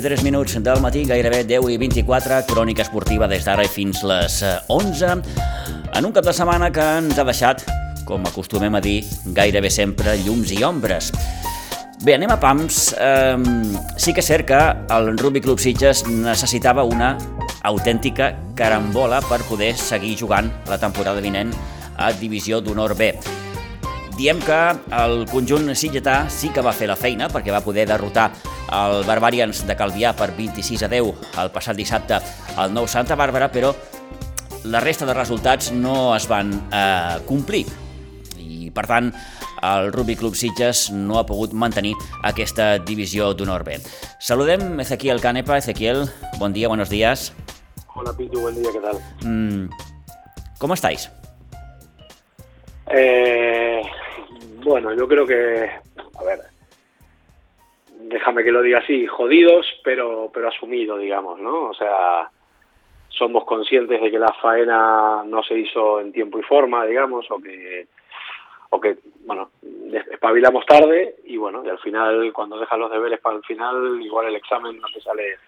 23 minuts del matí, gairebé 10 i 24, crònica esportiva des d'ara fins les 11, en un cap de setmana que ens ha deixat, com acostumem a dir, gairebé sempre llums i ombres. Bé, anem a pams. Um, sí que és cert que el Rugby Club Sitges necessitava una autèntica carambola per poder seguir jugant la temporada vinent a Divisió d'Honor B. Diem que el conjunt sitgetà sí que va fer la feina perquè va poder derrotar el Barbarians de Calvià per 26 a 10 el passat dissabte al Nou Santa Bàrbara, però la resta de resultats no es van eh, complir. I, per tant, el Rugby Club Sitges no ha pogut mantenir aquesta divisió d'honor B. Saludem Ezequiel Canepa. Ezequiel, bon dia, buenos días. Hola Pitu, buen día, ¿qué tal? Mm, ¿Cómo estáis? Eh, bueno, yo creo que, a ver, déjame que lo diga así, jodidos, pero, pero asumido, digamos, ¿no? O sea, somos conscientes de que la faena no se hizo en tiempo y forma, digamos, o que o que, bueno, espabilamos tarde y bueno, y al final cuando dejas los deberes para el final, igual el examen no te sale,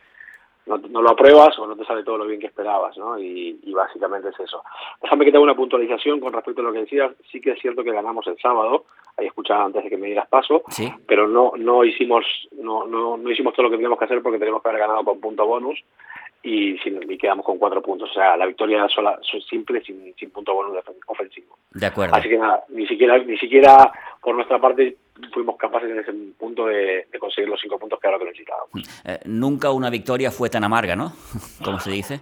no, no lo apruebas o no te sale todo lo bien que esperabas, ¿no? Y, y básicamente es eso. Déjame que te haga una puntualización con respecto a lo que decías, sí que es cierto que ganamos el sábado, ahí escuchaba antes de que me dieras paso, ¿Sí? pero no, no hicimos, no, no, no hicimos todo lo que teníamos que hacer porque teníamos que haber ganado con punto bonus y, y quedamos con cuatro puntos. O sea, la victoria sola, simple sin, sin punto bonus ofensivo. De acuerdo. Así que nada, ni siquiera, ni siquiera por nuestra parte fuimos capaces en ese punto de, de conseguir los cinco puntos que ahora que necesitábamos. Eh, nunca una victoria fue tan amarga, ¿no? Como se dice.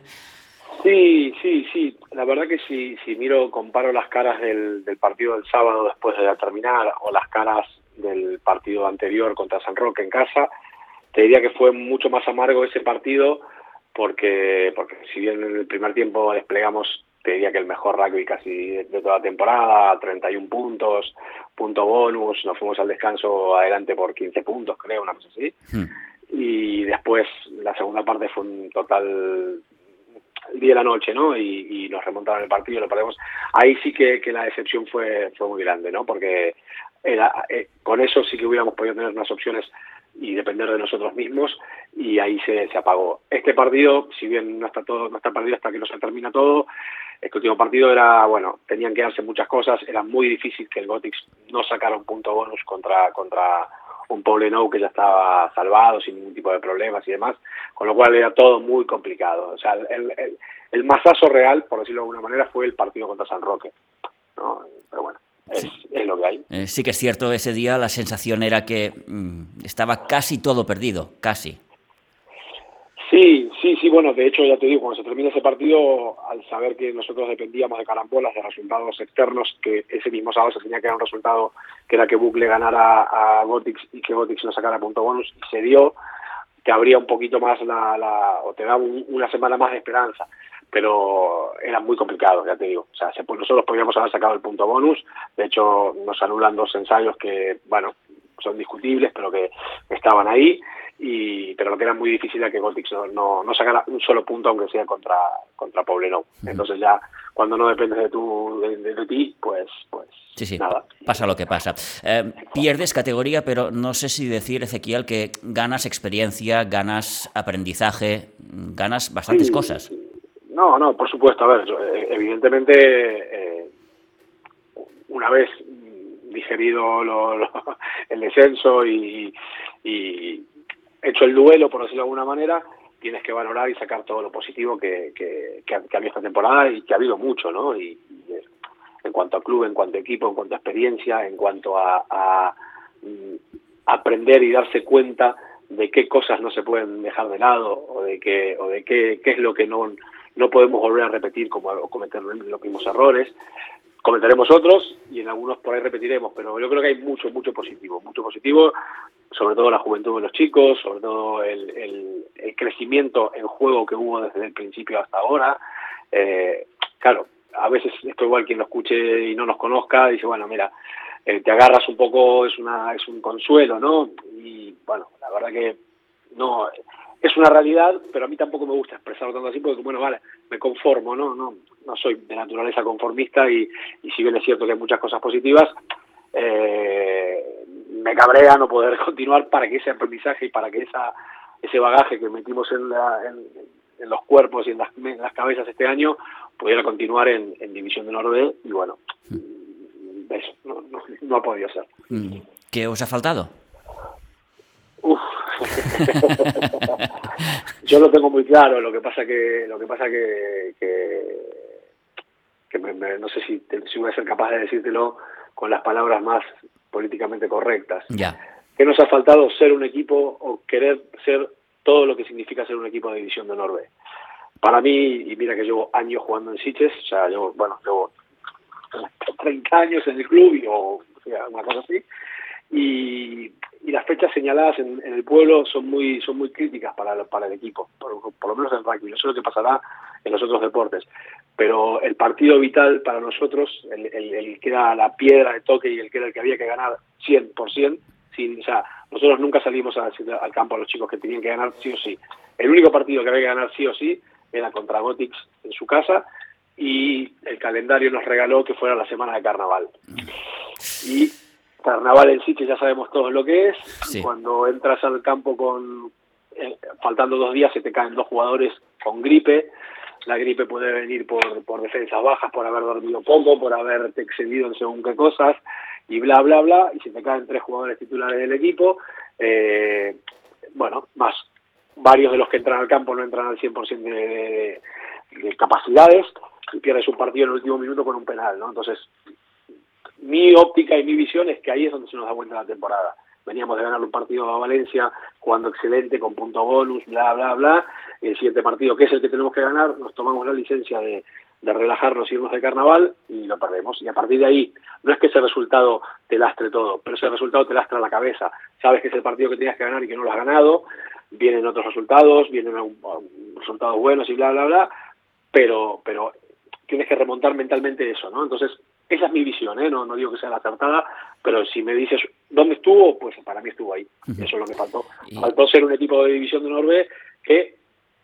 Sí, sí, sí. La verdad que si, si miro, comparo las caras del, del partido del sábado después de terminar o las caras del partido anterior contra San Roque en casa, te diría que fue mucho más amargo ese partido porque, porque si bien en el primer tiempo desplegamos, te diría que el mejor rugby casi de toda la temporada, 31 puntos, punto bonus, nos fuimos al descanso adelante por 15 puntos, creo, una cosa así. Hmm. Y después la segunda parte fue un total día y la noche, ¿no? Y, y nos remontaron el partido lo perdemos. Ahí sí que, que la decepción fue, fue muy grande, ¿no? Porque era, eh, con eso sí que hubiéramos podido tener unas opciones y depender de nosotros mismos y ahí se, se apagó. Este partido, si bien no está todo, no está perdido hasta que no se termina todo, este último partido era, bueno, tenían que darse muchas cosas, era muy difícil que el Gothic no sacara un punto bonus contra, contra un Poblenou que ya estaba salvado sin ningún tipo de problemas y demás, con lo cual era todo muy complicado. O sea, el, el, el masazo real, por decirlo de alguna manera, fue el partido contra San Roque. ¿no? Pero bueno, es, Sí. es lo que hay. Eh, sí que es cierto, ese día la sensación era que mm, estaba casi todo perdido, casi. Sí, sí, sí, bueno, de hecho ya te digo, cuando se termina ese partido, al saber que nosotros dependíamos de carambolas, de resultados externos, que ese mismo sábado se tenía que dar un resultado que era que Bucle ganara a Gotix y que Gotix no sacara punto bonus, y se dio, te abría un poquito más la, la o te daba un- una semana más de esperanza, pero era muy complicado, ya te digo. O sea, se, pues nosotros podíamos haber sacado el punto bonus, de hecho nos anulan dos ensayos que, bueno, son discutibles, pero que estaban ahí, y pero lo que era muy difícil era que Gotix no, no, no sacara un solo punto, aunque sea contra, contra Poblenou. Entonces ya, cuando no dependes de, tu, de, de- de ti, pues, pues Sí, sí, nada. pasa lo que pasa. Eh, pierdes categoría, pero no sé si decir, Ezequiel, que ganas experiencia, ganas aprendizaje, ganas bastantes Sí, cosas. No, no, por supuesto. A ver, eh, evidentemente, eh, una vez digerido lo- el descenso y, y hecho el duelo, por decirlo de alguna manera, tienes que valorar y sacar todo lo positivo que, ha, habido esta temporada y que ha habido mucho, ¿no? Y, en cuanto a club, en cuanto a equipo, en cuanto a experiencia, en cuanto a, a, mm, aprender y darse cuenta de qué cosas no se pueden dejar de lado o de qué o de qué, qué es lo que no no podemos volver a repetir como cometer los mismos errores. Cometeremos otros y en algunos por ahí repetiremos pero yo creo que hay mucho mucho positivo mucho positivo sobre todo la juventud de los chicos sobre todo el, el, el crecimiento en juego que hubo desde el principio hasta ahora. Eh, claro a veces esto igual quien lo escuche y no nos conozca dice bueno mira eh, te agarras un poco es una es un consuelo no y bueno la verdad que no es una realidad pero a mí tampoco me gusta expresarlo tanto así porque bueno vale me conformo no no no soy de naturaleza conformista y, y si bien es cierto que hay muchas cosas positivas eh, me cabrea no poder continuar para que ese aprendizaje y para que esa ese bagaje que metimos en, en, los cuerpos y en las, las, cabezas este año pudiera continuar en, División de Norte y bueno, mm. eso no, no, ha podido ser. Mm. ¿Qué os ha faltado? Uf. Yo lo tengo muy claro, lo que pasa que lo que pasa que, que, no sé si, si voy a ser capaz de decírtelo con las palabras más políticamente correctas. Ya. ¿Qué nos ha faltado ser un equipo o querer ser todo lo que significa ser un equipo de división de Norbe? Para mí, y mira que llevo años jugando en Siches, o sea, llevo, bueno, llevo 30 años en el club y, o, sea, una cosa así, y, las fechas señaladas en, el pueblo son muy son muy críticas para, para el equipo, por, lo menos en rugby, no sé lo que pasará en los otros deportes, pero el partido vital para nosotros, el, el, que era la piedra de toque y el que era el que había que ganar 100%, sin, o sea, nosotros nunca salimos al campo a los chicos que tenían que ganar sí o sí. El único partido que había que ganar sí o sí era contra Gotix en su casa y el calendario nos regaló que fuera la semana de carnaval. Y carnaval en sí, que ya sabemos todos lo que es, cuando entras al campo con eh, faltando dos días se te caen dos jugadores con gripe, la gripe puede venir por, por defensas bajas, por haber dormido poco, por haberte excedido en según qué cosas, y bla, bla, bla, y se te caen tres jugadores titulares del equipo, eh, bueno, más varios de los que entran al campo no entran al 100% de, de, capacidades, y pierdes un partido en el último minuto con un penal, ¿no? Entonces, mi óptica y mi visión es que ahí es donde se nos da cuenta la temporada. Veníamos de ganar un partido a Valencia, jugando excelente, con punto bonus, bla, bla, bla. El siguiente partido, que es el que tenemos que ganar, nos tomamos la licencia de, de relajarnos irnos de carnaval y lo perdemos. Y a partir de ahí, no es que ese resultado te lastre todo, pero ese resultado te lastra la cabeza. Sabes que es el partido que tenías que ganar y que no lo has ganado, vienen otros resultados, vienen resultados buenos y bla, bla, bla, pero, pero tienes que remontar mentalmente eso, ¿no? Entonces, esa es mi visión, ¿eh? no, no digo que sea la acertada, pero si me dices dónde estuvo, pues para mí estuvo ahí. Eso es lo que faltó. Faltó ser un equipo de división de Norbe que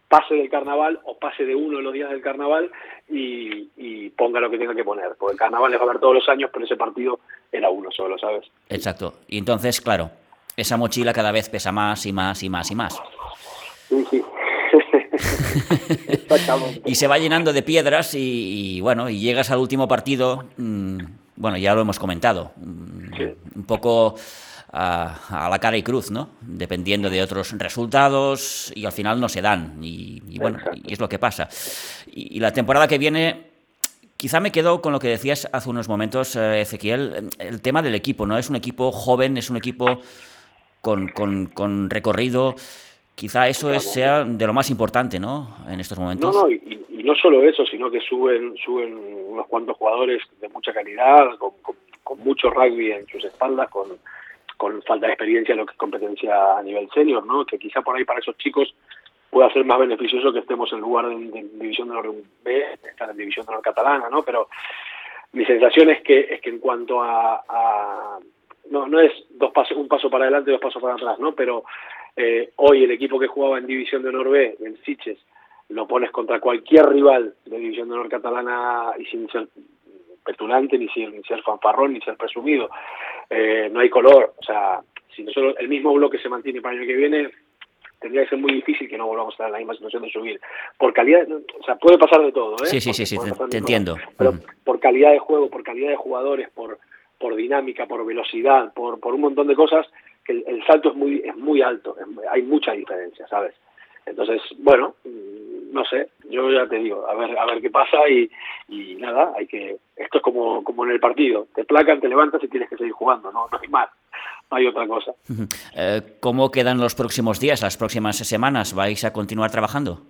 pase del carnaval o pase de uno de los días del carnaval y, y, ponga lo que tenga que poner. Porque el carnaval les va a haber todos los años, pero ese partido era uno solo, ¿sabes? Exacto. Y entonces, claro, esa mochila cada vez pesa más y más y más y más. Sí, sí. y se va llenando de piedras y, bueno, y llegas al último partido, mm, bueno, ya lo hemos comentado, mm, un poco a, la cara y cruz, ¿no? Dependiendo de otros resultados y al final no se dan y, bueno, y es lo que pasa. Y, la temporada que viene... Quizá me quedo con lo que decías hace unos momentos, eh, Ezequiel, el tema del equipo, ¿no? Es un equipo joven, es un equipo con, con, con recorrido, Quizá eso es, sea de lo más importante, ¿no? En estos momentos. No, no, y, no solo eso, sino que suben, suben unos cuantos jugadores de mucha calidad, con, mucho rugby en sus espaldas, con, con falta de experiencia en lo que es competencia a nivel senior, ¿no? Que quizá por ahí para esos chicos pueda ser más beneficioso que estemos en lugar de, División de Honor B, estar en División de Honor Catalana, ¿no? Pero mi sensación es que, es que en cuanto a, no, no es dos pasos, un paso para adelante y dos pasos para atrás, ¿no? Pero eh, hoy el equipo que jugaba en División de Honor B, en Siches, lo pones contra cualquier rival de División de Honor catalana y sin ser petulante, ni ser, ni ser fanfarrón, ni ser presumido. Eh, no hay color. O sea, si nosotros el mismo bloque se mantiene para el año que viene, tendría que ser muy difícil que no volvamos a estar en la misma situación de subir. Por calidad, o sea, puede pasar de todo, ¿eh? Sí, sí, sí, sí te, entiendo. Pero por calidad de juego, por calidad de jugadores, por, por dinámica, por velocidad, por, por un montón de cosas, que el, salto es muy, es muy alto, hay mucha diferencia, ¿sabes? Entonces, bueno, mm, no sé, yo ya te digo, a ver, a ver qué pasa y, y nada, hay que, esto es como, como en el partido, te placan, te levantas y tienes que seguir jugando, no, no hay más, no hay otra cosa. Eh, ¿Cómo quedan los próximos días, las próximas semanas? ¿Vais a continuar trabajando?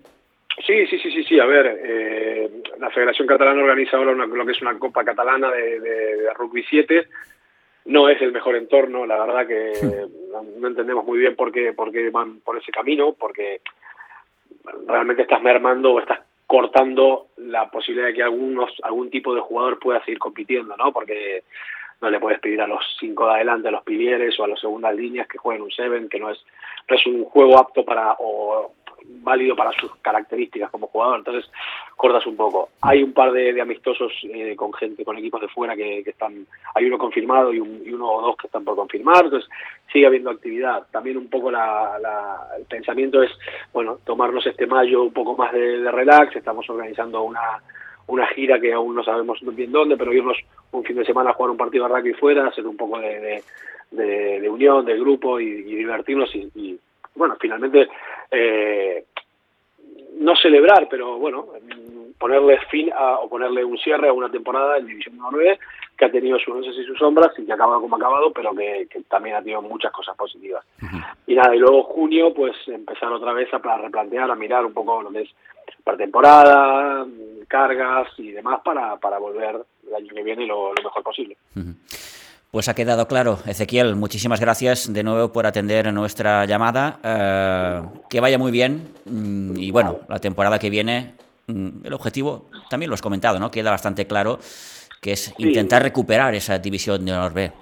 Sí, sí, sí, sí, sí, a ver, eh, la Federación Catalana organiza ahora una, lo que es una Copa Catalana de, de, de Rugby 7, no es el mejor entorno, la verdad que no, entendemos muy bien por qué, por qué van por ese camino, porque realmente estás mermando o estás cortando la posibilidad de que algunos algún tipo de jugador pueda seguir compitiendo, ¿no? Porque no le puedes pedir a los cinco de adelante, a los pilieres o a las segundas líneas que jueguen un seven, que no es, no es un juego apto para, o válido para sus características como jugador, entonces cortas un poco. Hay un par de, amistosos eh, con gente, con equipos de fuera que, están, hay uno confirmado y, uno o dos que están por confirmar, entonces sigue habiendo actividad. También un poco la, el pensamiento es, bueno, tomarnos este mayo un poco más de, relax, estamos organizando una una gira que aún no sabemos bien dónde, pero irnos un fin de semana a jugar un partido de rugby fuera, hacer un poco de, de, unión, de grupo y, divertirnos y, bueno, finalmente eh, no celebrar, pero bueno, ponerle fin a, o ponerle un cierre a una temporada en División 9 que ha tenido sus luces y sus sombras y que ha acabado como ha acabado, pero que, también ha tenido muchas cosas positivas. Y nada, y luego junio, pues empezar otra vez a replantear, a mirar un poco lo que es temporada cargas y demás para, para volver el año que viene lo, lo mejor posible. Pues ha quedado claro. Ezequiel, muchísimas gracias de nuevo por atender nuestra llamada. Eh, que vaya muy bien. Mm, y bueno, la temporada que viene, mm, el objetivo, también lo has comentado, ¿no? Queda bastante claro, que es intentar recuperar esa división de honor B.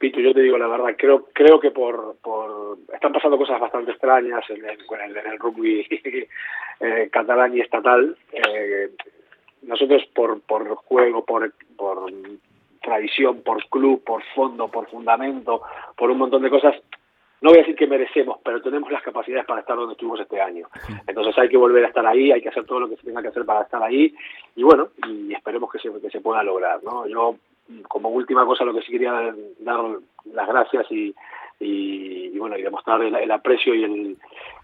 Pito, yo te digo la verdad, creo creo que por, por están pasando cosas bastante extrañas en el, en el, rugby eh, catalán y estatal. Eh, nosotros por, por juego, por, por tradición, por club, por fondo, por fundamento, por un montón de cosas, no voy a decir que merecemos, pero tenemos las capacidades para estar donde estuvimos este año. Entonces hay que volver a estar ahí, hay que hacer todo lo que se tenga que hacer para estar ahí y bueno, y esperemos que se, que se pueda lograr. ¿no? Yo, como última cosa, lo que sí quería dar, las gracias y, y, bueno, y demostrar el, aprecio y el,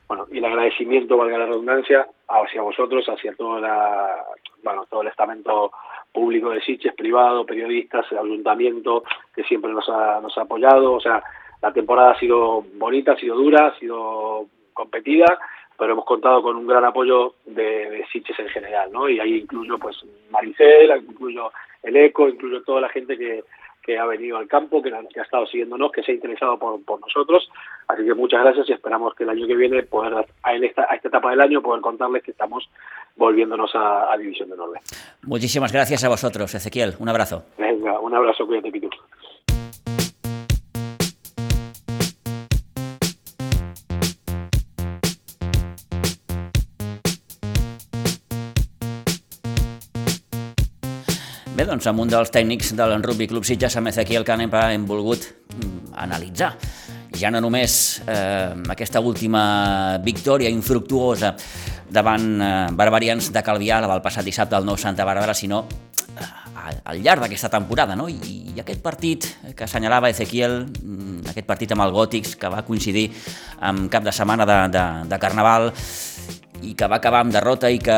bueno, y el agradecimiento, valga la redundancia, hacia vosotros, hacia toda la, bueno, todo el estamento público de Siches, privado, periodistas, el ayuntamiento, que siempre nos ha, nos ha apoyado. O sea, la temporada ha sido bonita, ha sido dura, ha sido competida, pero hemos contado con un gran apoyo de, de Siches en general, ¿no? Y ahí incluyo, pues, Maricel, incluyo el ECO, incluyo toda la gente que, que ha venido al campo, que, ha estado siguiéndonos, que se ha interesado por, nosotros. Así que muchas gracias y esperamos que el año que viene, poder en esta, a esta etapa del año, poder contarles que estamos volviéndonos a, División de Norte. Muchísimas gracias a vosotros, Ezequiel. Un abrazo. Venga, un abrazo, cuídate, Pitu. Bé, doncs amb un dels tècnics del Rugby Club Sitges, amb Ezequiel Canepa, hem volgut mm, analitzar ja no només eh, aquesta última victòria infructuosa davant eh, Barbarians de Calvià, la del passat dissabte al Nou Santa Bàrbara, sinó eh, al llarg d'aquesta temporada, no? I, I aquest partit que assenyalava Ezequiel, mm, aquest partit amb el Gòtics, que va coincidir amb cap de setmana de, de, de Carnaval, i que va acabar amb derrota i que,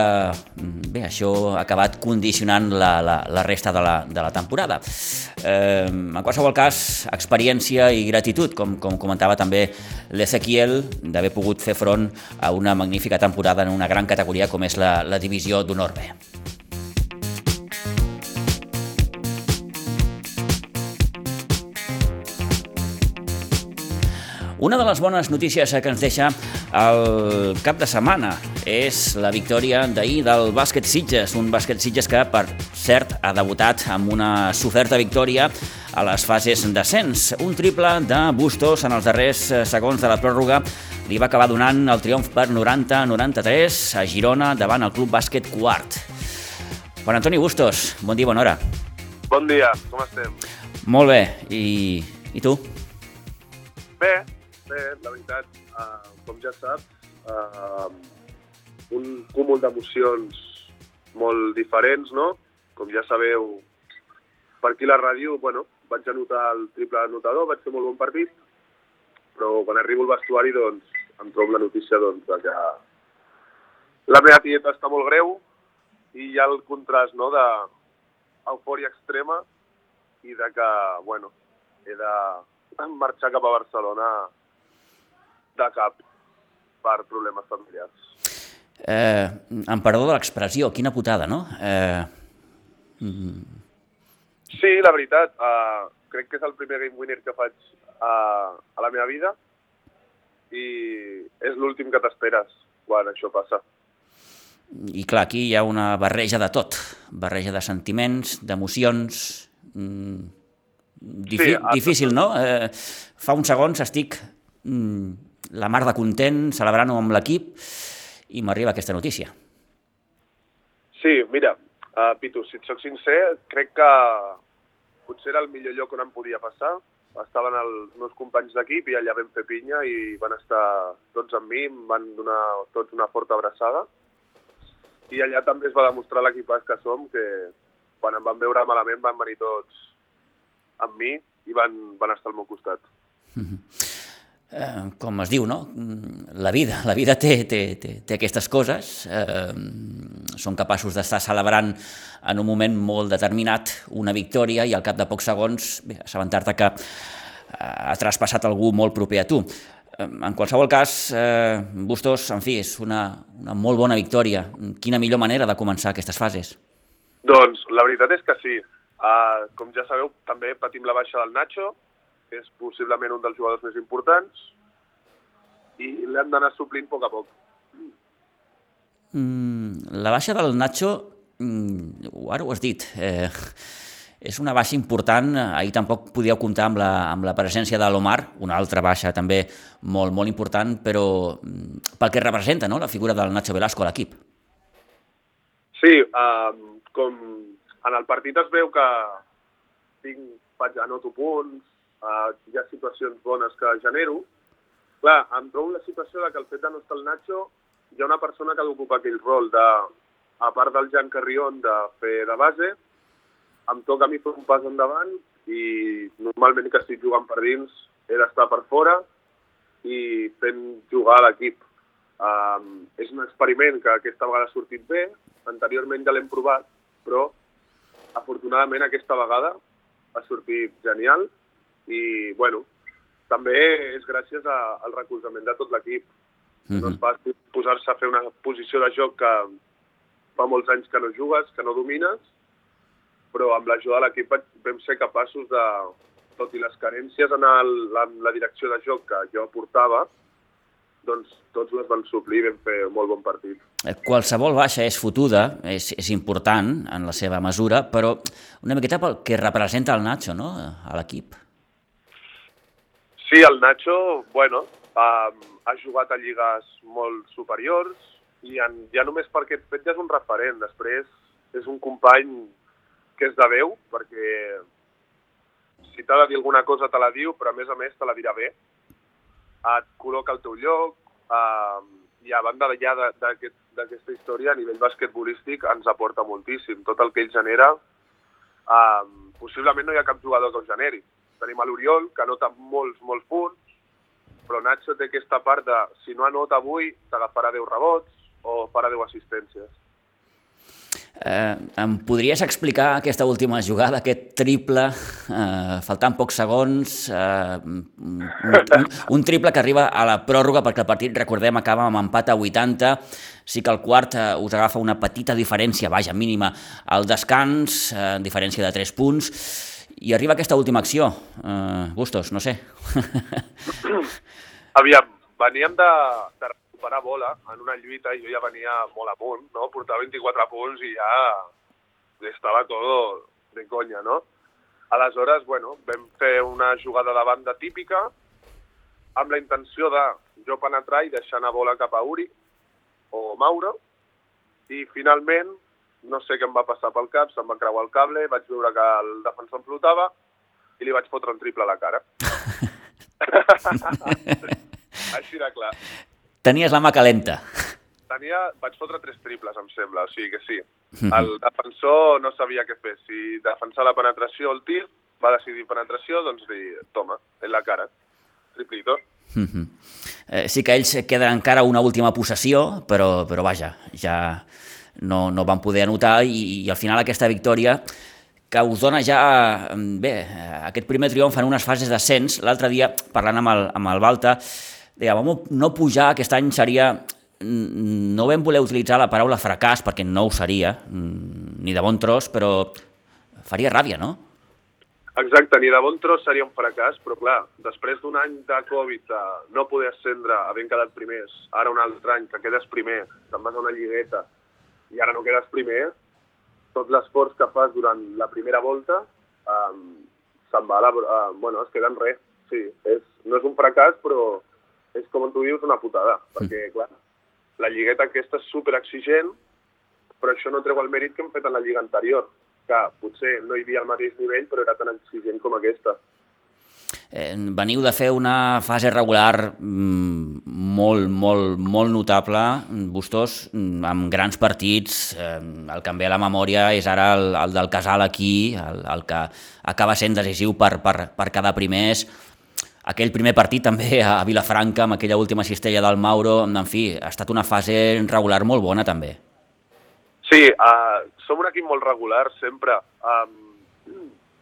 mm, bé, això ha acabat condicionant la, la, la resta de la, de la temporada. Eh, en qualsevol cas, experiència i gratitud, com, com comentava també l'Ezequiel, d'haver pogut fer front a una magnífica temporada en una gran categoria com és la, la divisió d'honor B. Una de les bones notícies que ens deixa el cap de setmana és la victòria d'ahir del bàsquet Sitges, un bàsquet Sitges que, per cert, ha debutat amb una soferta victòria a les fases d'ascens. Un triple de Bustos en els darrers segons de la pròrroga li va acabar donant el triomf per 90-93 a Girona davant el Club Bàsquet Quart. Juan Antoni Bustos, bon dia, bona hora. Bon dia, com estem? Molt bé, i, i tu? Bé, bé, la veritat, uh, com ja saps, uh, un cúmul d'emocions molt diferents, no? Com ja sabeu, per aquí la ràdio, bueno, vaig anotar el triple anotador, vaig fer molt bon partit, però quan arribo al vestuari, doncs, em trobo la notícia doncs, que la meva tieta està molt greu i hi ha el contrast no, de eufòria extrema i de que, bueno, he de marxar cap a Barcelona de cap per problemes familiars. Eh, em perdó de l'expressió, quina putada, no? Eh... Sí, la veritat, uh, crec que és el primer game winner que faig uh, a la meva vida i és l'últim que t'esperes quan això passa. I clar, aquí hi ha una barreja de tot, barreja de sentiments, d'emocions... Mm, sí, difícil, no? Eh, fa uns segons estic mm, la mar de content, celebrant-ho amb l'equip, i m'arriba aquesta notícia. Sí, mira, uh, Pitu, si et soc sincer, crec que potser era el millor lloc on em podia passar. Estaven els meus companys d'equip i allà vam fer pinya i van estar tots amb mi, em van donar tots una forta abraçada. I allà també es va demostrar l'equipàs que som, que quan em van veure malament van venir tots amb mi i van, van estar al meu costat. Mm -hmm. Eh, com es diu, no? La vida, la vida té, té, té, té aquestes coses. Eh, són capaços d'estar celebrant en un moment molt determinat una victòria i al cap de pocs segons assabentar-te que eh, ha traspassat algú molt proper a tu. En qualsevol cas, eh, Bustos, en fi, és una, una molt bona victòria. Quina millor manera de començar aquestes fases? Doncs la veritat és que sí. Uh, com ja sabeu, també patim la baixa del Nacho, és possiblement un dels jugadors més importants, i l'hem d'anar suplint a poc a poc. Mm, la baixa del Nacho, mm, ara ho has dit, eh, és una baixa important. Ahir tampoc podíeu comptar amb la, amb la presència de l'Omar, una altra baixa també molt, molt important, però mm, pel que representa no? la figura del Nacho Velasco a l'equip. Sí, um, com en el partit es veu que tinc, faig, anoto punts, uh, hi ha situacions bones que genero. Clar, em trobo la situació de que el fet de no estar el Nacho, hi ha una persona que ha d'ocupar aquell rol de, a part del Jan Carrion, de fer de base, em toca a mi fer un pas endavant i normalment que estic jugant per dins he d'estar per fora i fent jugar l'equip. Um, és un experiment que aquesta vegada ha sortit bé, anteriorment ja l'hem provat, però afortunadament aquesta vegada ha sortit genial i, bueno, també és gràcies a, al recolzament de tot l'equip. Mm -hmm. No és fàcil posar-se a fer una posició de joc que fa molts anys que no jugues, que no domines, però amb l'ajuda de l'equip vam ser capaços de, tot i les carències en, el, en la direcció de joc que jo aportava, doncs tots les van suplir i vam fer un molt bon partit. Eh, qualsevol baixa és fotuda, és, és important en la seva mesura, però una miqueta pel que representa el Nacho no? a l'equip. Sí, el Nacho, bueno, ha, ha jugat a lligues molt superiors i en, ja només per aquest fet ja és un referent. Després és un company que és de veu, perquè si t'ha de dir alguna cosa te la diu, però a més a més te la dirà bé et col·loca al teu lloc, eh, i a banda ja d'aquesta aquest, història, a nivell basquetbolístic, ens aporta moltíssim. Tot el que ell genera, eh, possiblement no hi ha cap jugador que ho generi. Tenim l'Oriol, que anota molts, molts punts, però Nacho té aquesta part de, si no anota avui, t'agafarà 10 rebots o farà 10 assistències. Eh, em podries explicar aquesta última jugada, aquest triple, eh, faltant pocs segons, eh, un, un triple que arriba a la pròrroga perquè el partit, recordem, acaba amb empat a 80, sí que el quart eh, us agafa una petita diferència, vaja, mínima, al descans, eh, diferència de 3 punts, i arriba aquesta última acció. Eh, Bustos, no sé. Aviam, veníem de, de recuperar bola en una lluita i jo ja venia molt amunt, no? Portava 24 punts i ja estava tot de conya, no? Aleshores, bueno, vam fer una jugada de banda típica amb la intenció de jo penetrar i deixar anar bola cap a Uri o Mauro i finalment no sé què em va passar pel cap, se'm va creuar el cable, vaig veure que el defensor em flotava i li vaig fotre un triple a la cara. Així de clar. Tenies la mà calenta. Tenia, vaig fotre tres triples, em sembla, o sigui que sí. Mhm. El defensor no sabia què fer. Si defensar la penetració o el tir, va decidir penetració, doncs dir, toma, en la cara, triplito. Mhm. eh, sí que ells queden encara una última possessió, però, però vaja, ja no, no van poder anotar i, i al final aquesta victòria que us dona ja, bé, aquest primer triomf en unes fases d'ascens. L'altre dia, parlant amb el, amb el Balta, diguem, no pujar aquest any seria no vam voler utilitzar la paraula fracàs perquè no ho seria, mm, ni de bon tros, però faria ràbia, no? Exacte, ni de bon tros seria un fracàs, però clar, després d'un any de Covid, de no poder ascendre havent quedat primers, ara un altre any que quedes primer, te'n vas a una lligueta i ara no quedes primer, tot l'esforç que fas durant la primera volta um, se'n va a la... Uh, bueno, es queda en res, sí. És, no és un fracàs, però és com tu dius, una putada, perquè, clar, la lligueta aquesta és super exigent, però això no treu el mèrit que hem fet en la lliga anterior, que potser no hi havia el mateix nivell, però era tan exigent com aquesta. Eh, veniu de fer una fase regular mm, molt, molt, molt notable, Bustos, mm, amb grans partits. Eh, el que em ve a la memòria és ara el, el del Casal aquí, el, el que acaba sent decisiu per, per, per cada primers. Aquell primer partit també a Vilafranca, amb aquella última cistella del Mauro, en fi, ha estat una fase regular molt bona també. Sí, uh, som un equip molt regular sempre. Um,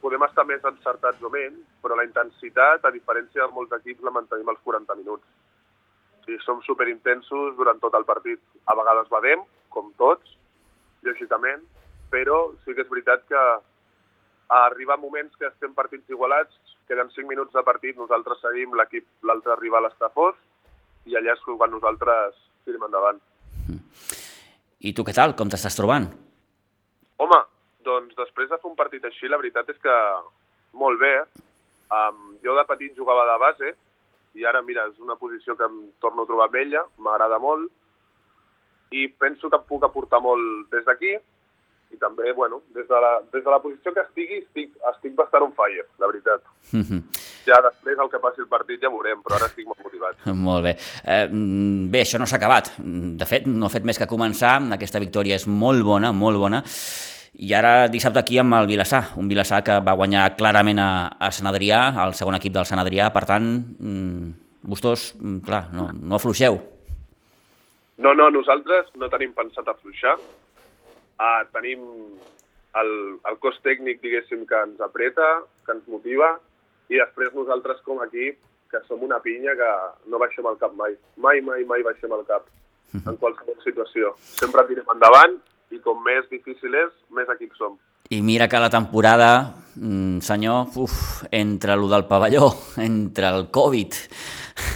podem estar més encertats o menys, però la intensitat, a diferència de molts equips, la mantenim als 40 minuts. Sí, som superintensos durant tot el partit. A vegades badem, com tots, lògicament, però sí que és veritat que arriba moments que estem partits igualats, queden 5 minuts de partit, nosaltres seguim, l'equip, l'altre rival està fos, i allà és quan nosaltres tirem endavant. I tu què tal? Com t'estàs trobant? Home, doncs després de fer un partit així, la veritat és que molt bé. Um, jo de petit jugava de base i ara, mira, és una posició que em torno a trobar bella, m'agrada molt i penso que puc aportar molt des d'aquí i també, bueno, des de la, des de la posició que estigui, estic, estic bastant on fire, la veritat. Mm -hmm. Ja després, el que passi el partit, ja veurem, però ara estic molt motivat. Molt bé. Eh, bé, això no s'ha acabat. De fet, no ha fet més que començar. Aquesta victòria és molt bona, molt bona. I ara dissabte aquí amb el Vilassar, un Vilassar que va guanyar clarament a, a Sant Adrià, al segon equip del Sant Adrià, per tant, mmm, vostès, mm, clar, no, no afluixeu. No, no, nosaltres no tenim pensat afluixar. Uh, tenim el, el cos tècnic, diguéssim, que ens apreta, que ens motiva, i després nosaltres com a equip, que som una pinya que no baixem el cap mai. Mai, mai, mai baixem el cap, en qualsevol situació. Sempre tirem endavant i com més difícil és, més equips som. I mira que la temporada, mm, senyor, uf, entre lo del pavelló, entre el Covid,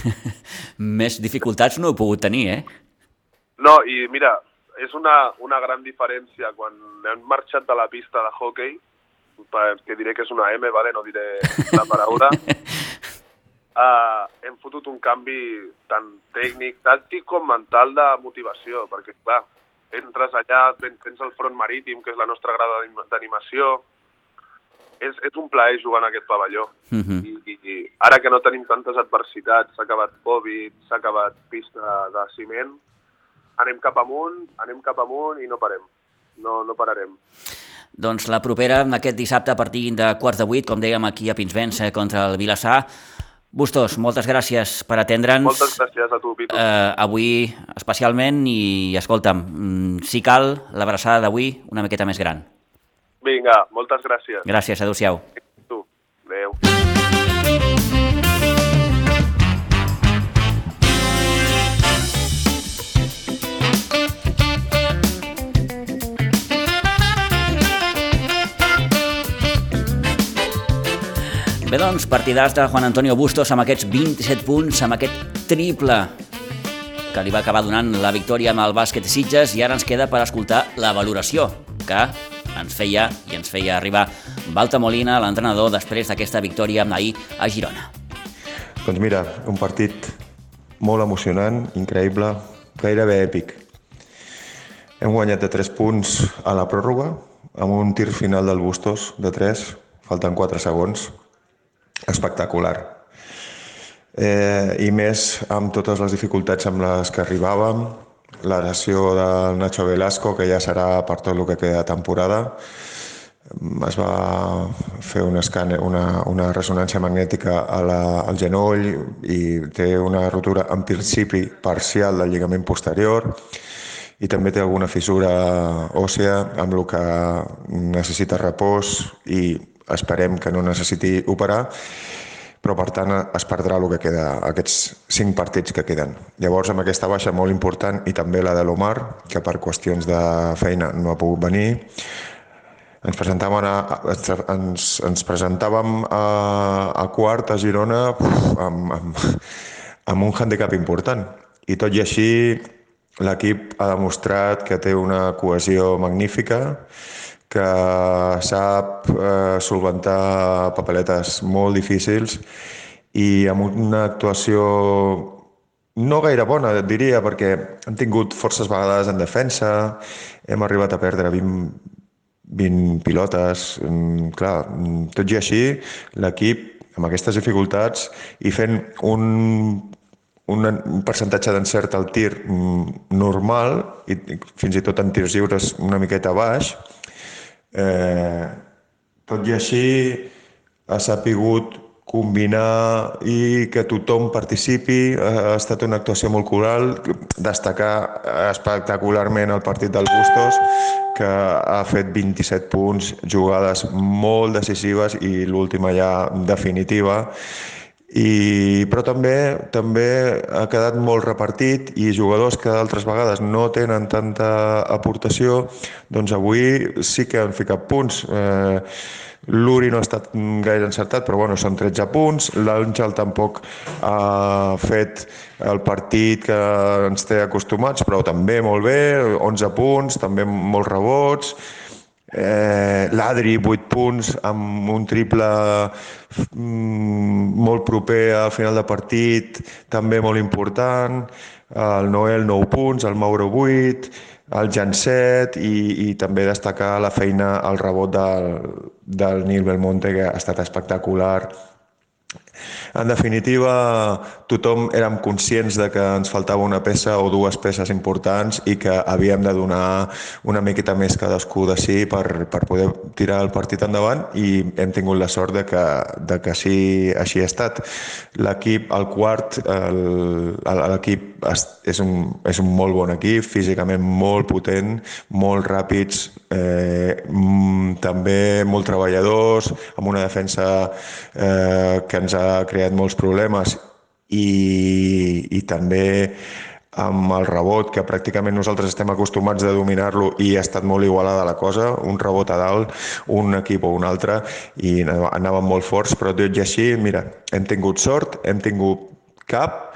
més dificultats no he pogut tenir, eh? No, i mira, és una, una gran diferència quan hem marxat de la pista de hockey, que diré que és una M, vale? no diré la paraula, uh, hem fotut un canvi tant tècnic, tàctic com mental de motivació, perquè, clar, entres allà, tens el front marítim, que és la nostra grada d'animació, és, és un plaer jugar en aquest pavelló. Uh Mhm. -huh. I, i, I ara que no tenim tantes adversitats, s'ha acabat Covid, s'ha acabat pista de ciment, anem cap amunt, anem cap amunt i no parem. No, no pararem. Doncs la propera, aquest dissabte, a partir de quarts de vuit, com dèiem aquí a Pinsbens, eh, contra el Vilassar. Bustos, moltes gràcies per atendre'ns. Moltes gràcies a tu, Pitu. Eh, avui especialment i, escolta'm, mm, si cal, l'abraçada d'avui una miqueta més gran. Vinga, moltes gràcies. Gràcies, adeu-siau. Doncs, partidars de Juan Antonio Bustos amb aquests 27 punts, amb aquest triple que li va acabar donant la victòria amb el bàsquet Sitges i ara ens queda per escoltar la valoració que ens feia i ens feia arribar Balta Molina, l'entrenador, després d'aquesta victòria ahir a Girona. Doncs mira, un partit molt emocionant, increïble, gairebé èpic. Hem guanyat de 3 punts a la pròrroga, amb un tir final del Bustos de 3, falten 4 segons. Espectacular. Eh, I més amb totes les dificultats amb les que arribàvem, la lesió del Nacho Velasco, que ja serà per tot el que queda de temporada, es va fer un escàner, una, una ressonància magnètica a la, al genoll i té una rotura en principi parcial del lligament posterior i també té alguna fissura òssea amb el que necessita repòs i esperem que no necessiti operar però per tant es perdrà el que queda, aquests cinc partits que queden. Llavors amb aquesta baixa molt important i també la de l'Omar, que per qüestions de feina no ha pogut venir, ens presentàvem a, ens, ens presentàvem a, a quart a Girona amb, amb, amb un handicap important i tot i així l'equip ha demostrat que té una cohesió magnífica que sap eh, solventar papeletes molt difícils i amb una actuació no gaire bona, et diria, perquè hem tingut forces vegades en defensa, hem arribat a perdre 20, 20 pilotes. Mm, clar, mm, tot i així, l'equip, amb aquestes dificultats i fent un, un, un percentatge d'encert al tir mm, normal, i fins i tot en tirs lliures una miqueta baix, eh, tot i així ha sapigut combinar i que tothom participi. Ha estat una actuació molt coral, destacar espectacularment el partit del Bustos, que ha fet 27 punts, jugades molt decisives i l'última ja definitiva. I, però també també ha quedat molt repartit i jugadors que d'altres vegades no tenen tanta aportació, doncs avui sí que han ficat punts. Eh, L'Uri no ha estat gaire encertat, però bueno, són 13 punts. L'Àngel tampoc ha fet el partit que ens té acostumats, però també molt bé, 11 punts, també molts rebots. Eh, L'Adri, 8 punts, amb un triple mm, molt proper al final de partit, també molt important. El Noel, 9 punts, el Mauro, 8 el Janset i, i també destacar la feina, el rebot del, del Nil Belmonte, que ha estat espectacular en definitiva, tothom érem conscients de que ens faltava una peça o dues peces importants i que havíem de donar una miqueta més cadascú de sí per, per poder tirar el partit endavant i hem tingut la sort de que, de que sí, així ha estat. L'equip, el quart, l'equip és, un, és un molt bon equip, físicament molt potent, molt ràpids, eh, també molt treballadors, amb una defensa eh, que ens ha creat molts problemes i, i també amb el rebot, que pràcticament nosaltres estem acostumats a dominar-lo i ha estat molt igualada la cosa, un rebot a dalt, un equip o un altre, i anàvem molt forts, però tot i així, mira, hem tingut sort, hem tingut cap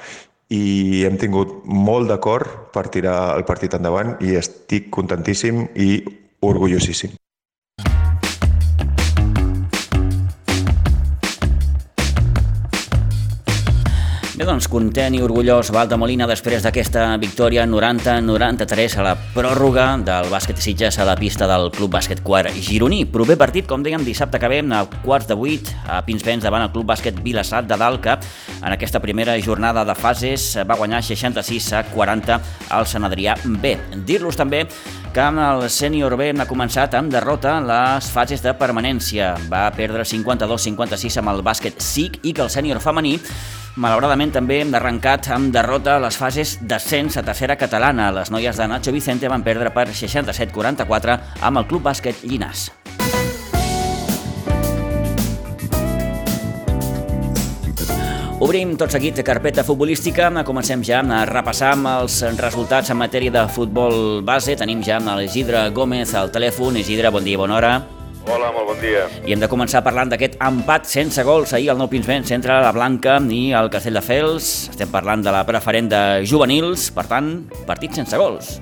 i hem tingut molt d'acord per tirar el partit endavant i estic contentíssim i orgullosíssim. Bé, doncs, content i orgullós Val de Molina després d'aquesta victòria 90-93 a la pròrroga del bàsquet Sitges a la pista del Club Bàsquet Quart gironí. Proper partit, com dèiem, dissabte que ve, a quarts de vuit, a Pinsbens davant el Club Bàsquet Vilassat de que en aquesta primera jornada de fases va guanyar 66 a 40 al Sant Adrià B. Dir-los també que el sènior B ha començat amb derrota les fases de permanència. Va perdre 52-56 amb el bàsquet SIC i que el sènior femení Malauradament també hem arrencat amb derrota a les fases d'ascens a tercera catalana. Les noies de Nacho Vicente van perdre per 67-44 amb el Club Bàsquet Llinàs. Obrim tot seguit carpeta futbolística, comencem ja a repassar els resultats en matèria de futbol base. Tenim ja l'Isidre Gómez al telèfon. Isidre, bon dia, bona hora. Hola, molt bon dia. I hem de començar parlant d'aquest empat sense gols ahir al Nou Pinsbens entre la Blanca i el Castelldefels. Estem parlant de la preferent de juvenils, per tant, partit sense gols.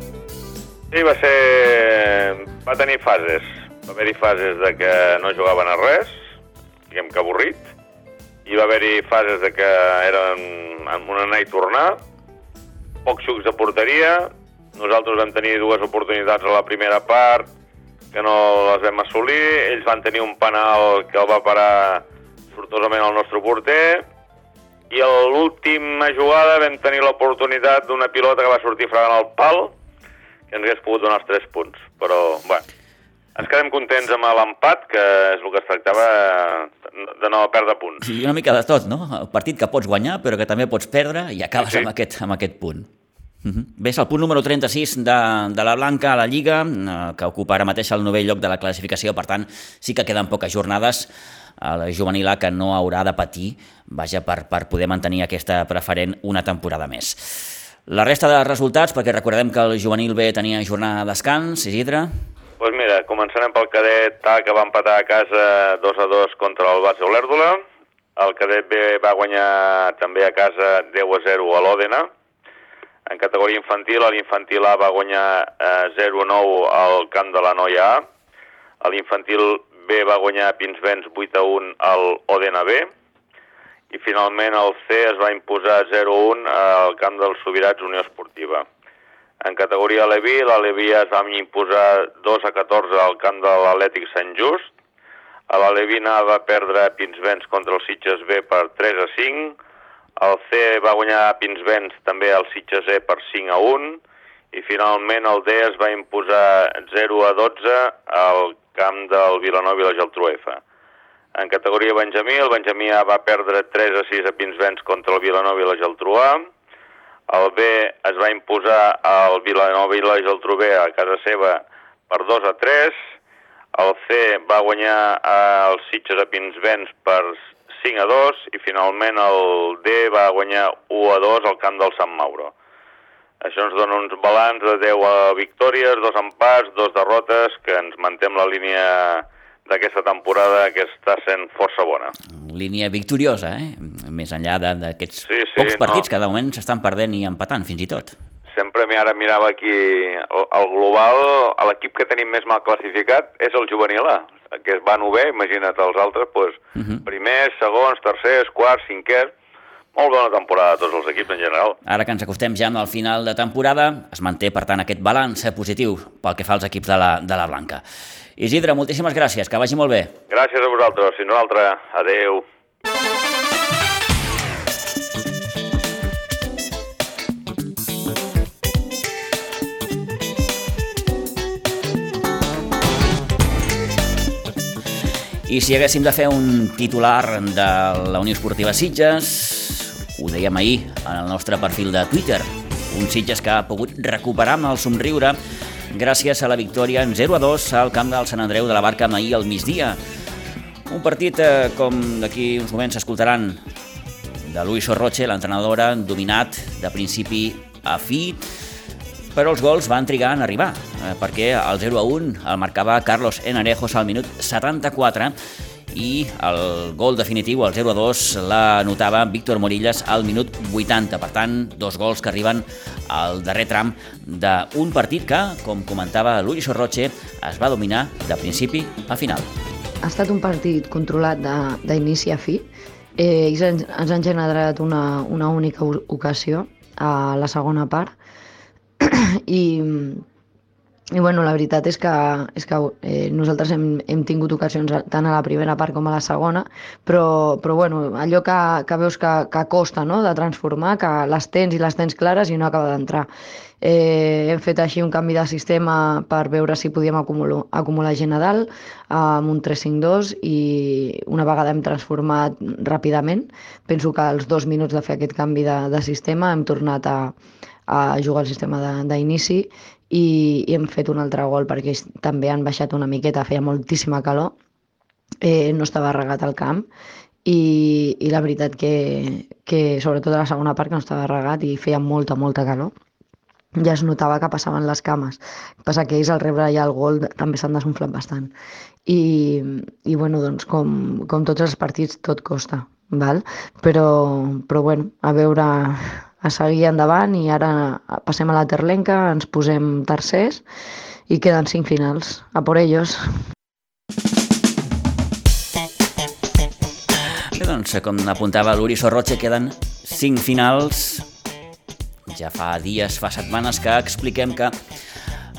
Sí, va ser... va tenir fases. Va haver-hi fases de que no jugaven a res, diguem que avorrit, i va haver-hi fases de que eren en un anar i tornar, pocs xucs de porteria, nosaltres vam tenir dues oportunitats a la primera part, que no les vam assolir. Ells van tenir un penal que el va parar sortosament el nostre porter i a l'última jugada vam tenir l'oportunitat d'una pilota que va sortir fregant el pal que ens hagués pogut donar els 3 punts. Però, bueno, ens quedem contents amb l'empat, que és el que es tractava de no perdre punts. Sí, una mica de tot, no? El partit que pots guanyar, però que també pots perdre i acabes sí. Amb, aquest, amb aquest punt. -huh. Bé, és el punt número 36 de, de la Blanca a la Lliga, eh, que ocupa ara mateix el novell lloc de la classificació, per tant, sí que queden poques jornades a la juvenil A que no haurà de patir vaja, per, per poder mantenir aquesta preferent una temporada més. La resta de resultats, perquè recordem que el juvenil B tenia jornada de descans, Isidre? Doncs pues mira, començarem pel cadet A, que va empatar a casa 2 a 2 contra el Base Olèrdola. El cadet B va guanyar també a casa 10 a 0 a l'Òdena en categoria infantil, l'infantil A va guanyar eh, 0-9 al camp de la Noia A. L'infantil B va guanyar Pinsbens 8-1 al Odena B. i finalment el C es va imposar 0-1 al camp dels Sobirats Unió Esportiva. En categoria Leví, la Leví es va imposar 2 a 14 al camp de l'Atlètic Sant Just, a la Levina va perdre Pinsbens contra el Sitges B per 3 a 5, el C va guanyar Pinsbens també al Sitges E per 5 a 1, i finalment el D es va imposar 0 a 12 al camp del Vilanova i la Geltrú F. En categoria Benjamí, el Benjamí A va perdre 3 a 6 a Pinsbens contra el Vilanova i la Geltrú A, el B es va imposar al Vilanova i la Geltrú B a casa seva per 2 a 3, el C va guanyar el Sitges a Pinsbens per 5 a 2 i finalment el D va guanyar 1 a 2 al camp del Sant Mauro. Això ens dona uns balanç de 10 victòries, dos empats, dos derrotes, que ens mantem la línia d'aquesta temporada que està sent força bona. Línia victoriosa, eh? Més enllà d'aquests sí, sí, pocs partits no. que de moment s'estan perdent i empatant, fins i tot. Sempre ara mirava aquí el, global, l'equip que tenim més mal classificat és el juvenil A, que es va novè, imagina't els altres, doncs, uh. -huh. primers, segons, tercers, quarts, cinquers, molt bona temporada a tots els equips en general. Ara que ens acostem ja al final de temporada, es manté, per tant, aquest balanç positiu pel que fa als equips de la, de la Blanca. Isidre, moltíssimes gràcies, que vagi molt bé. Gràcies a vosaltres, fins una altra. Adeu. I si haguéssim de fer un titular de la Unió Esportiva Sitges, ho dèiem ahir en el nostre perfil de Twitter, un Sitges que ha pogut recuperar amb el somriure gràcies a la victòria en 0 a 2 al camp del Sant Andreu de la Barca ahir al migdia. Un partit, eh, com d'aquí uns moments s'escoltaran, de Luis Sorroche, l'entrenadora, dominat de principi a fi, però els gols van trigar en arribar, eh, perquè el 0 a 1 el marcava Carlos Enarejos al minut 74 i el gol definitiu, el 0-2, l'anotava Víctor Morillas al minut 80. Per tant, dos gols que arriben al darrer tram d'un partit que, com comentava Luis Sorroche, es va dominar de principi a final. Ha estat un partit controlat d'inici a fi. Eh, ells ens han generat una, una única ocasió a la segona part i i bueno, la veritat és que, és que eh, nosaltres hem, hem tingut ocasions tant a la primera part com a la segona, però, però bueno, allò que, que veus que, que costa no? de transformar, que les tens i les tens clares i no acaba d'entrar. Eh, hem fet així un canvi de sistema per veure si podíem acumular, acumular gent a dalt amb un 3-5-2 i una vegada hem transformat ràpidament, penso que als dos minuts de fer aquest canvi de, de sistema hem tornat a, a jugar el sistema d'inici i, i hem fet un altre gol perquè també han baixat una miqueta, feia moltíssima calor, eh, no estava regat al camp i, i la veritat que, que sobretot a la segona part que no estava regat i feia molta, molta calor ja es notava que passaven les cames. Passa que ells al rebre ja el gol també s'han desunflat bastant. I, i bueno, doncs, com, com tots els partits, tot costa, val? Però, però bueno, a veure, a seguir endavant i ara passem a la Terlenca, ens posem tercers i queden cinc finals. A por ellos. Bé, doncs, com apuntava l'Uri Sorroche, queden cinc finals. Ja fa dies, fa setmanes que expliquem que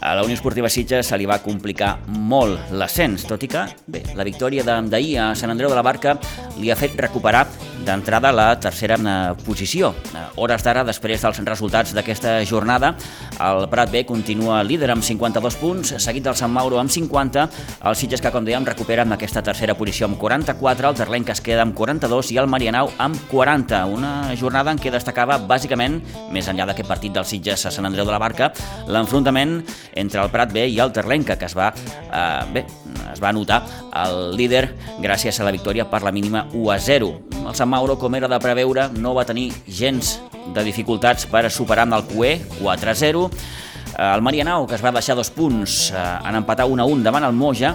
a la Unió Esportiva Sitges se li va complicar molt l'ascens, tot i que bé, la victòria d'ahir a Sant Andreu de la Barca li ha fet recuperar d'entrada la tercera eh, posició. Eh, hores d'ara, després dels resultats d'aquesta jornada, el Prat B continua líder amb 52 punts, seguit del Sant Mauro amb 50, el Sitges que, com dèiem, recupera amb aquesta tercera posició amb 44, el Terlenc es queda amb 42 i el Marianau amb 40. Una jornada en què destacava, bàsicament, més enllà d'aquest partit del Sitges a Sant Andreu de la Barca, l'enfrontament entre el Prat B i el Terlenca, que es va, eh, bé, es va anotar el líder gràcies a la victòria per la mínima 1 a 0. El Sant Mauro, com era de preveure, no va tenir gens de dificultats per superar amb el QE 4 a 0. El Marianao, que es va deixar dos punts eh, en empatar 1 a 1 davant el Moja,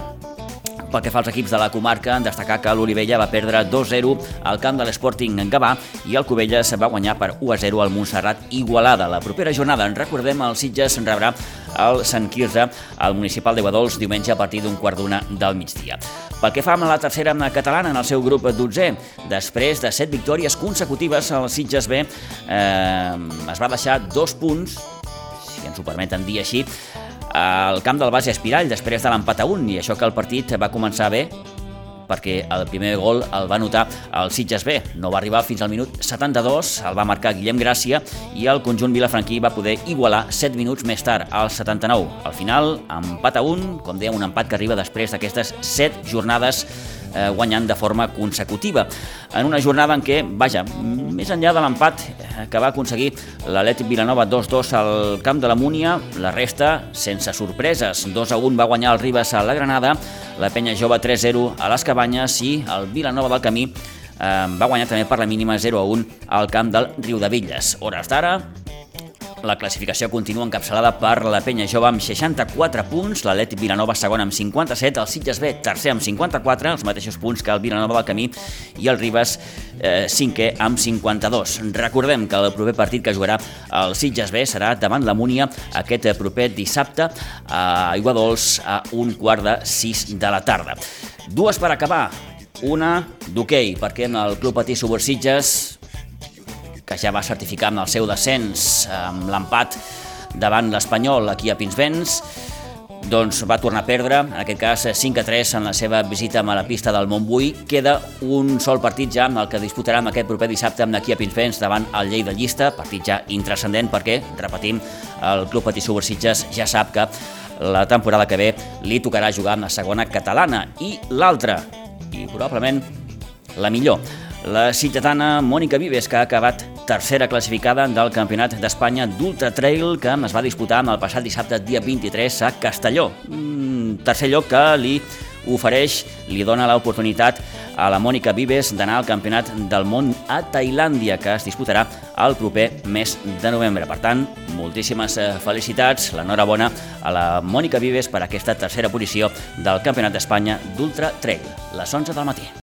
Pel que fa als equips de la comarca, en destacar que l'Olivella va perdre 2-0 al camp de l'Sporting en Gavà i el Cubelles va guanyar per 1-0 al Montserrat Igualada. La propera jornada, en recordem, el Sitges rebrà el Sant Quirze al municipal de Guadols diumenge a partir d'un quart d'una del migdia. Pel que fa a la tercera catalana en el seu grup 12, després de set victòries consecutives, el Sitges B eh, es va deixar dos punts, si ens ho permeten dir així, al camp del base Espirall després de l'empat a 1 i això que el partit va començar bé perquè el primer gol el va notar el Sitges B. No va arribar fins al minut 72, el va marcar Guillem Gràcia i el conjunt vilafranquí va poder igualar 7 minuts més tard, al 79. Al final, empat a 1, com dèiem, un empat que arriba després d'aquestes 7 jornades eh, guanyant de forma consecutiva. En una jornada en què, vaja, més enllà de l'empat eh, que va aconseguir l'Atlètic Vilanova 2-2 al camp de la Múnia, la resta sense sorpreses. 2-1 va guanyar el Ribes a la Granada, la Penya Jove 3-0 a les Cabanyes i el Vilanova del Camí eh, va guanyar també per la mínima 0-1 al camp del Riu de Villes. Hores d'ara, la classificació continua encapçalada per la Penya Jove amb 64 punts, l'Atlètic Vilanova segon amb 57, el Sitges B tercer amb 54, els mateixos punts que el Vilanova del Camí, i el Ribes eh, cinquè amb 52. Recordem que el proper partit que jugarà el Sitges B serà davant la Múnia aquest proper dissabte a Aigua Dols a un quart de 6 de la tarda. Dues per acabar, una d'hoquei, perquè en el Club Patí Subursitges que ja va certificar amb el seu descens amb l'empat davant l'Espanyol aquí a Pinsbens, doncs va tornar a perdre, en aquest cas 5 a 3 en la seva visita a la pista del Montbui. Queda un sol partit ja amb el que disputarà aquest proper dissabte amb aquí a Pinsbens davant el Llei de Llista, partit ja intrascendent perquè, repetim, el Club Patí Subursitges ja sap que la temporada que ve li tocarà jugar amb la segona catalana i l'altra, i probablement la millor, la ciutadana Mònica Vives, que ha acabat tercera classificada del Campionat d'Espanya d'Ultra Trail que es va disputar el passat dissabte dia 23 a Castelló. Un tercer lloc que li ofereix, li dona l'oportunitat a la Mònica Vives d'anar al Campionat del Món a Tailàndia, que es disputarà el proper mes de novembre. Per tant, moltíssimes eh, felicitats, l'enhorabona a la Mònica Vives per aquesta tercera posició del Campionat d'Espanya d'Ultra Trail, les 11 del matí.